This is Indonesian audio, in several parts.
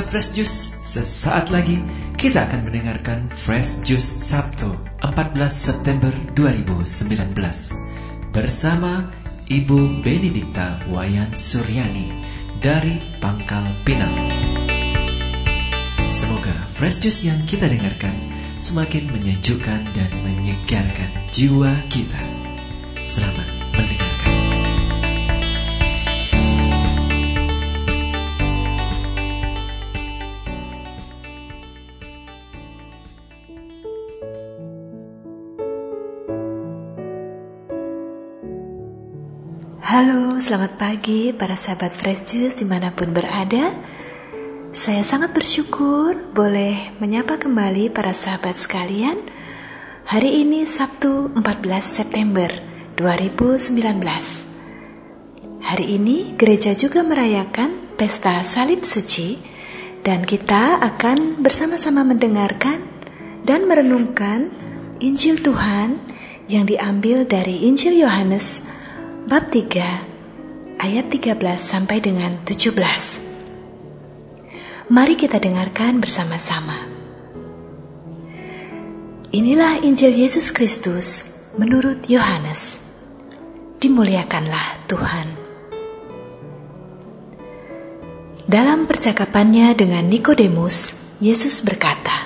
sahabat Fresh Juice, sesaat lagi kita akan mendengarkan Fresh Juice Sabtu 14 September 2019 bersama Ibu Benedikta Wayan Suryani dari Pangkal Pinang. Semoga Fresh Juice yang kita dengarkan semakin menyejukkan dan menyegarkan jiwa kita. Selamat mendengarkan. Halo, selamat pagi para sahabat Fresh Juice di mana pun berada. Saya sangat bersyukur boleh menyapa kembali para sahabat sekalian. Hari ini Sabtu 14 September 2019. Hari ini gereja juga merayakan pesta salib suci dan kita akan bersama-sama mendengarkan dan merenungkan Injil Tuhan yang diambil dari Injil Yohanes bab 3 ayat 13 sampai dengan 17. Mari kita dengarkan bersama-sama. Inilah Injil Yesus Kristus menurut Yohanes. Dimuliakanlah Tuhan. Dalam percakapannya dengan Nikodemus, Yesus berkata,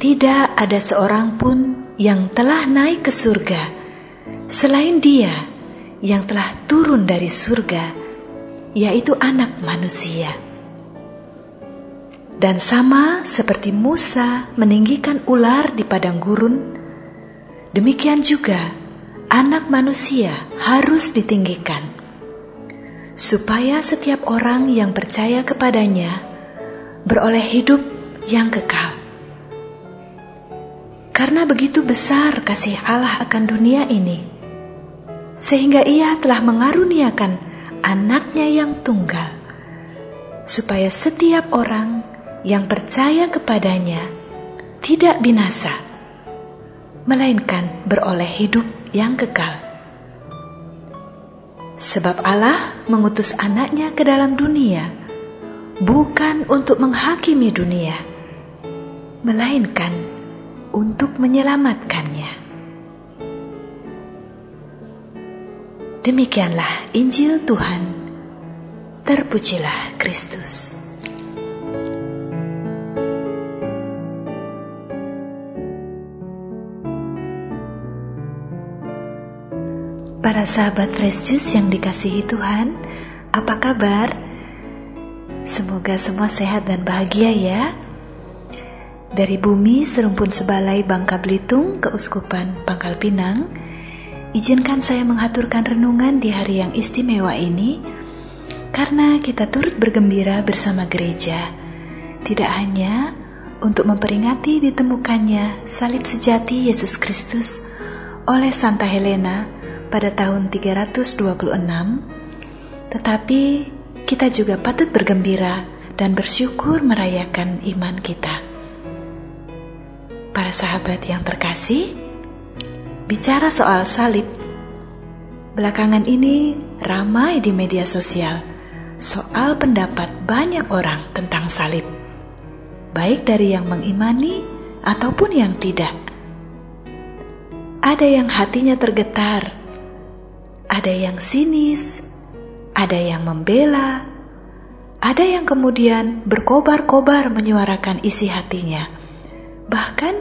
"Tidak ada seorang pun yang telah naik ke surga." Selain Dia yang telah turun dari surga, yaitu Anak Manusia, dan sama seperti Musa meninggikan ular di padang gurun, demikian juga Anak Manusia harus ditinggikan, supaya setiap orang yang percaya kepadanya beroleh hidup yang kekal. Karena begitu besar kasih Allah akan dunia ini sehingga ia telah mengaruniakan anaknya yang tunggal, supaya setiap orang yang percaya kepadanya tidak binasa, melainkan beroleh hidup yang kekal. Sebab Allah mengutus anaknya ke dalam dunia, bukan untuk menghakimi dunia, melainkan untuk menyelamatkannya. Demikianlah Injil Tuhan. Terpujilah Kristus. Para sahabat Fresh Juice yang dikasihi Tuhan, apa kabar? Semoga semua sehat dan bahagia ya. Dari bumi serumpun sebalai Bangka Belitung ke Uskupan Pangkal Pinang, Izinkan saya menghaturkan renungan di hari yang istimewa ini, karena kita turut bergembira bersama gereja, tidak hanya untuk memperingati ditemukannya salib sejati Yesus Kristus oleh Santa Helena pada tahun 326, tetapi kita juga patut bergembira dan bersyukur merayakan iman kita. Para sahabat yang terkasih, Bicara soal salib, belakangan ini ramai di media sosial soal pendapat banyak orang tentang salib, baik dari yang mengimani ataupun yang tidak. Ada yang hatinya tergetar, ada yang sinis, ada yang membela, ada yang kemudian berkobar-kobar menyuarakan isi hatinya. Bahkan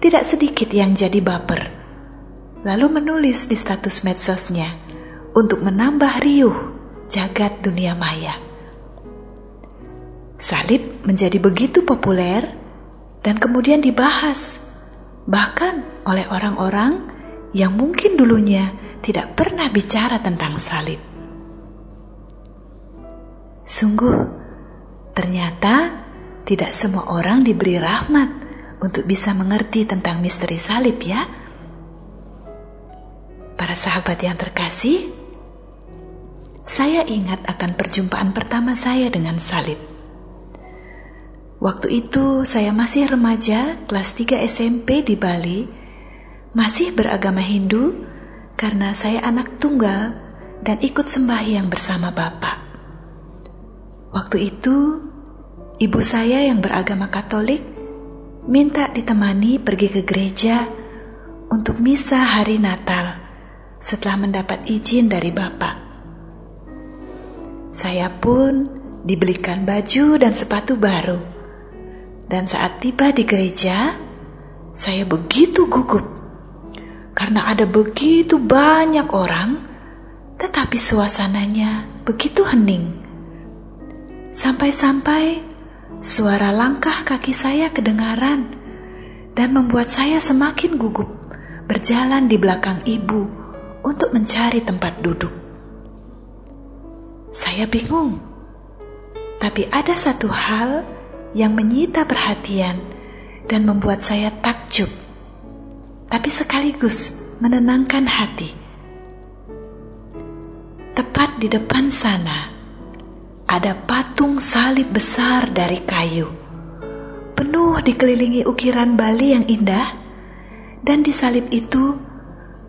tidak sedikit yang jadi baper lalu menulis di status medsosnya untuk menambah riuh jagat dunia maya. Salib menjadi begitu populer dan kemudian dibahas, bahkan oleh orang-orang yang mungkin dulunya tidak pernah bicara tentang salib. Sungguh, ternyata tidak semua orang diberi rahmat untuk bisa mengerti tentang misteri salib, ya Para sahabat yang terkasih, saya ingat akan perjumpaan pertama saya dengan salib. Waktu itu saya masih remaja, kelas 3 SMP di Bali, masih beragama Hindu karena saya anak tunggal dan ikut sembahyang bersama bapak. Waktu itu ibu saya yang beragama Katolik minta ditemani pergi ke gereja untuk misa hari Natal setelah mendapat izin dari Bapak. Saya pun dibelikan baju dan sepatu baru. Dan saat tiba di gereja, saya begitu gugup karena ada begitu banyak orang, tetapi suasananya begitu hening. Sampai-sampai suara langkah kaki saya kedengaran dan membuat saya semakin gugup berjalan di belakang ibu untuk mencari tempat duduk. Saya bingung, tapi ada satu hal yang menyita perhatian dan membuat saya takjub, tapi sekaligus menenangkan hati. Tepat di depan sana, ada patung salib besar dari kayu, penuh dikelilingi ukiran Bali yang indah, dan di salib itu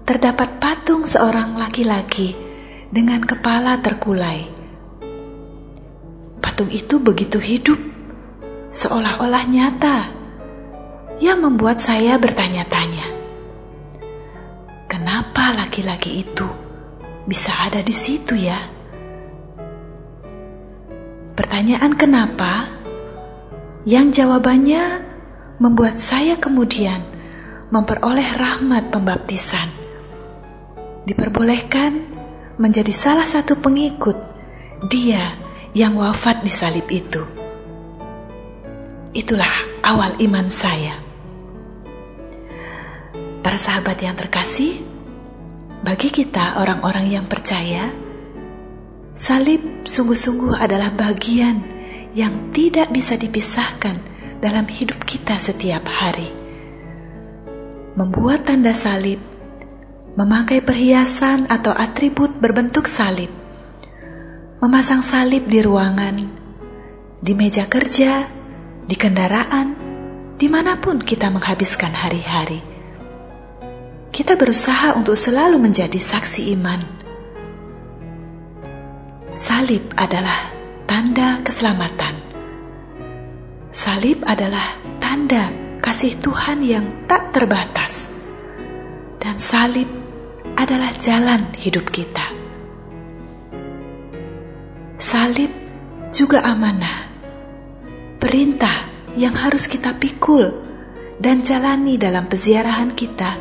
terdapat patung seorang laki-laki dengan kepala terkulai. Patung itu begitu hidup, seolah-olah nyata, yang membuat saya bertanya-tanya, kenapa laki-laki itu bisa ada di situ ya? Pertanyaan kenapa yang jawabannya membuat saya kemudian memperoleh rahmat pembaptisan. Diperbolehkan menjadi salah satu pengikut dia yang wafat di salib itu. Itulah awal iman saya. Para sahabat yang terkasih, bagi kita orang-orang yang percaya, Salib sungguh-sungguh adalah bagian yang tidak bisa dipisahkan dalam hidup kita setiap hari. Membuat tanda salib, memakai perhiasan atau atribut berbentuk salib, memasang salib di ruangan, di meja kerja, di kendaraan, di mana pun kita menghabiskan hari-hari. Kita berusaha untuk selalu menjadi saksi iman Salib adalah tanda keselamatan. Salib adalah tanda kasih Tuhan yang tak terbatas, dan salib adalah jalan hidup kita. Salib juga amanah, perintah yang harus kita pikul dan jalani dalam peziarahan kita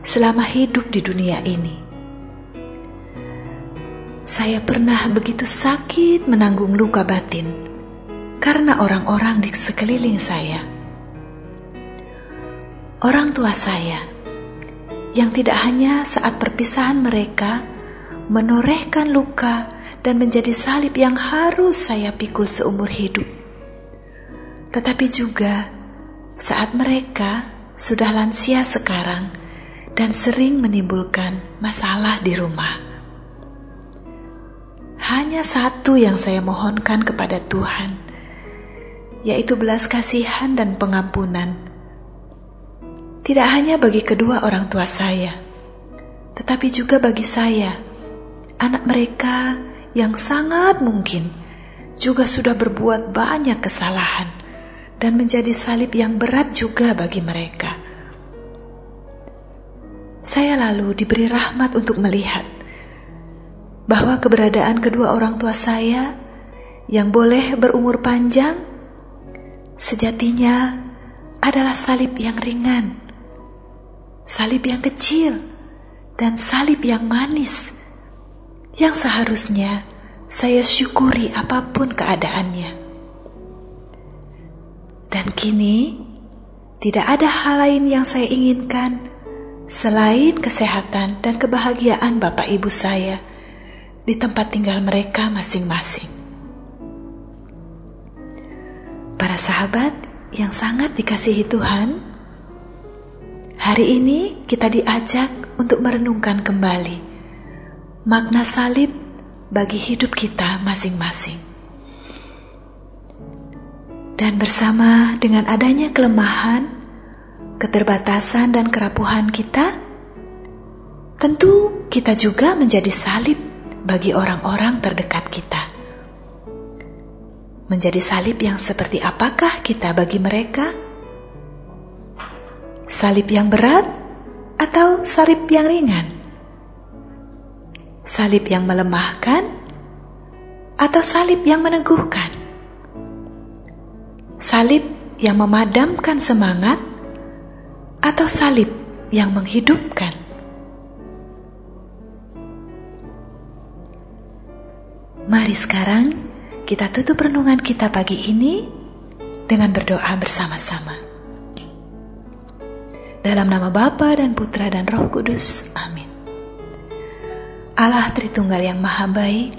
selama hidup di dunia ini. Saya pernah begitu sakit menanggung luka batin karena orang-orang di sekeliling saya. Orang tua saya yang tidak hanya saat perpisahan mereka menorehkan luka dan menjadi salib yang harus saya pikul seumur hidup, tetapi juga saat mereka sudah lansia sekarang dan sering menimbulkan masalah di rumah hanya satu yang saya mohonkan kepada Tuhan, yaitu belas kasihan dan pengampunan. Tidak hanya bagi kedua orang tua saya, tetapi juga bagi saya, anak mereka yang sangat mungkin juga sudah berbuat banyak kesalahan dan menjadi salib yang berat juga bagi mereka. Saya lalu diberi rahmat untuk melihat bahwa keberadaan kedua orang tua saya yang boleh berumur panjang sejatinya adalah salib yang ringan, salib yang kecil, dan salib yang manis yang seharusnya saya syukuri apa pun keadaannya. Dan kini tidak ada hal lain yang saya inginkan selain kesehatan dan kebahagiaan Bapak Ibu saya di tempat tinggal mereka masing-masing. Para sahabat yang sangat dikasihi Tuhan, hari ini kita diajak untuk merenungkan kembali makna salib bagi hidup kita masing-masing. Dan bersama dengan adanya kelemahan, keterbatasan, dan kerapuhan kita, tentu kita juga menjadi salib bagi orang-orang terdekat kita. menjadi salib yang seperti apakah kita bagi mereka? Salib yang berat atau salib yang ringan? Salib yang melemahkan atau salib yang meneguhkan? Salib yang memadamkan semangat atau salib yang menghidupkan? Mari sekarang kita tutup renungan kita pagi ini dengan berdoa bersama-sama. Dalam nama Bapa dan Putra dan Roh Kudus. Amin. Allah Tritunggal yang Maha Baik,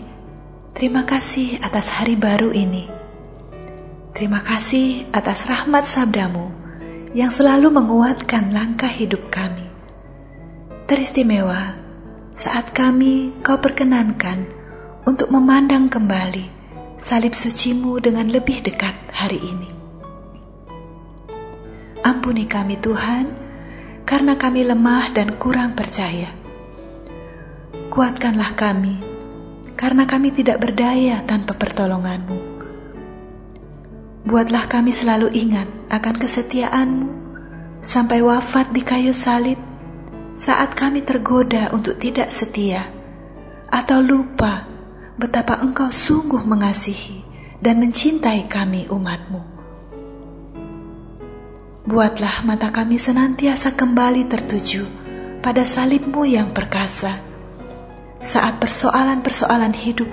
terima kasih atas hari baru ini. Terima kasih atas rahmat sabdamu yang selalu menguatkan langkah hidup kami. Teristimewa saat kami kau perkenankan untuk memandang kembali salib sucimu dengan lebih dekat hari ini. Ampuni kami Tuhan, karena kami lemah dan kurang percaya. Kuatkanlah kami, karena kami tidak berdaya tanpa pertolonganmu. Buatlah kami selalu ingat akan kesetiaanmu sampai wafat di kayu salib saat kami tergoda untuk tidak setia atau lupa betapa engkau sungguh mengasihi dan mencintai kami umatmu. Buatlah mata kami senantiasa kembali tertuju pada salibmu yang perkasa, saat persoalan-persoalan hidup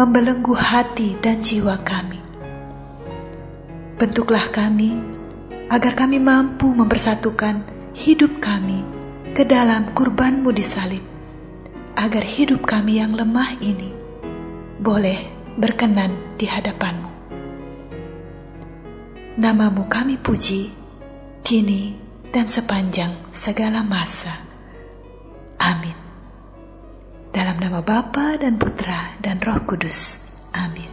membelenggu hati dan jiwa kami. Bentuklah kami agar kami mampu mempersatukan hidup kami ke dalam kurbanmu di salib, agar hidup kami yang lemah ini boleh berkenan di hadapanmu. Namamu kami puji, kini dan sepanjang segala masa. Amin. Dalam nama Bapa dan Putra dan Roh Kudus. Amin.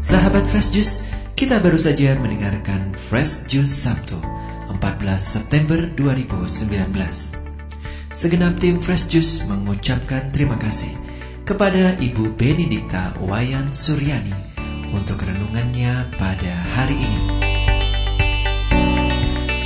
Sahabat Fresh Juice, kita baru saja mendengarkan Fresh Juice Sabtu, 14 September 2019. Segenap tim Fresh Juice mengucapkan terima kasih kepada Ibu Benedikta Wayan Suryani untuk renungannya pada hari ini.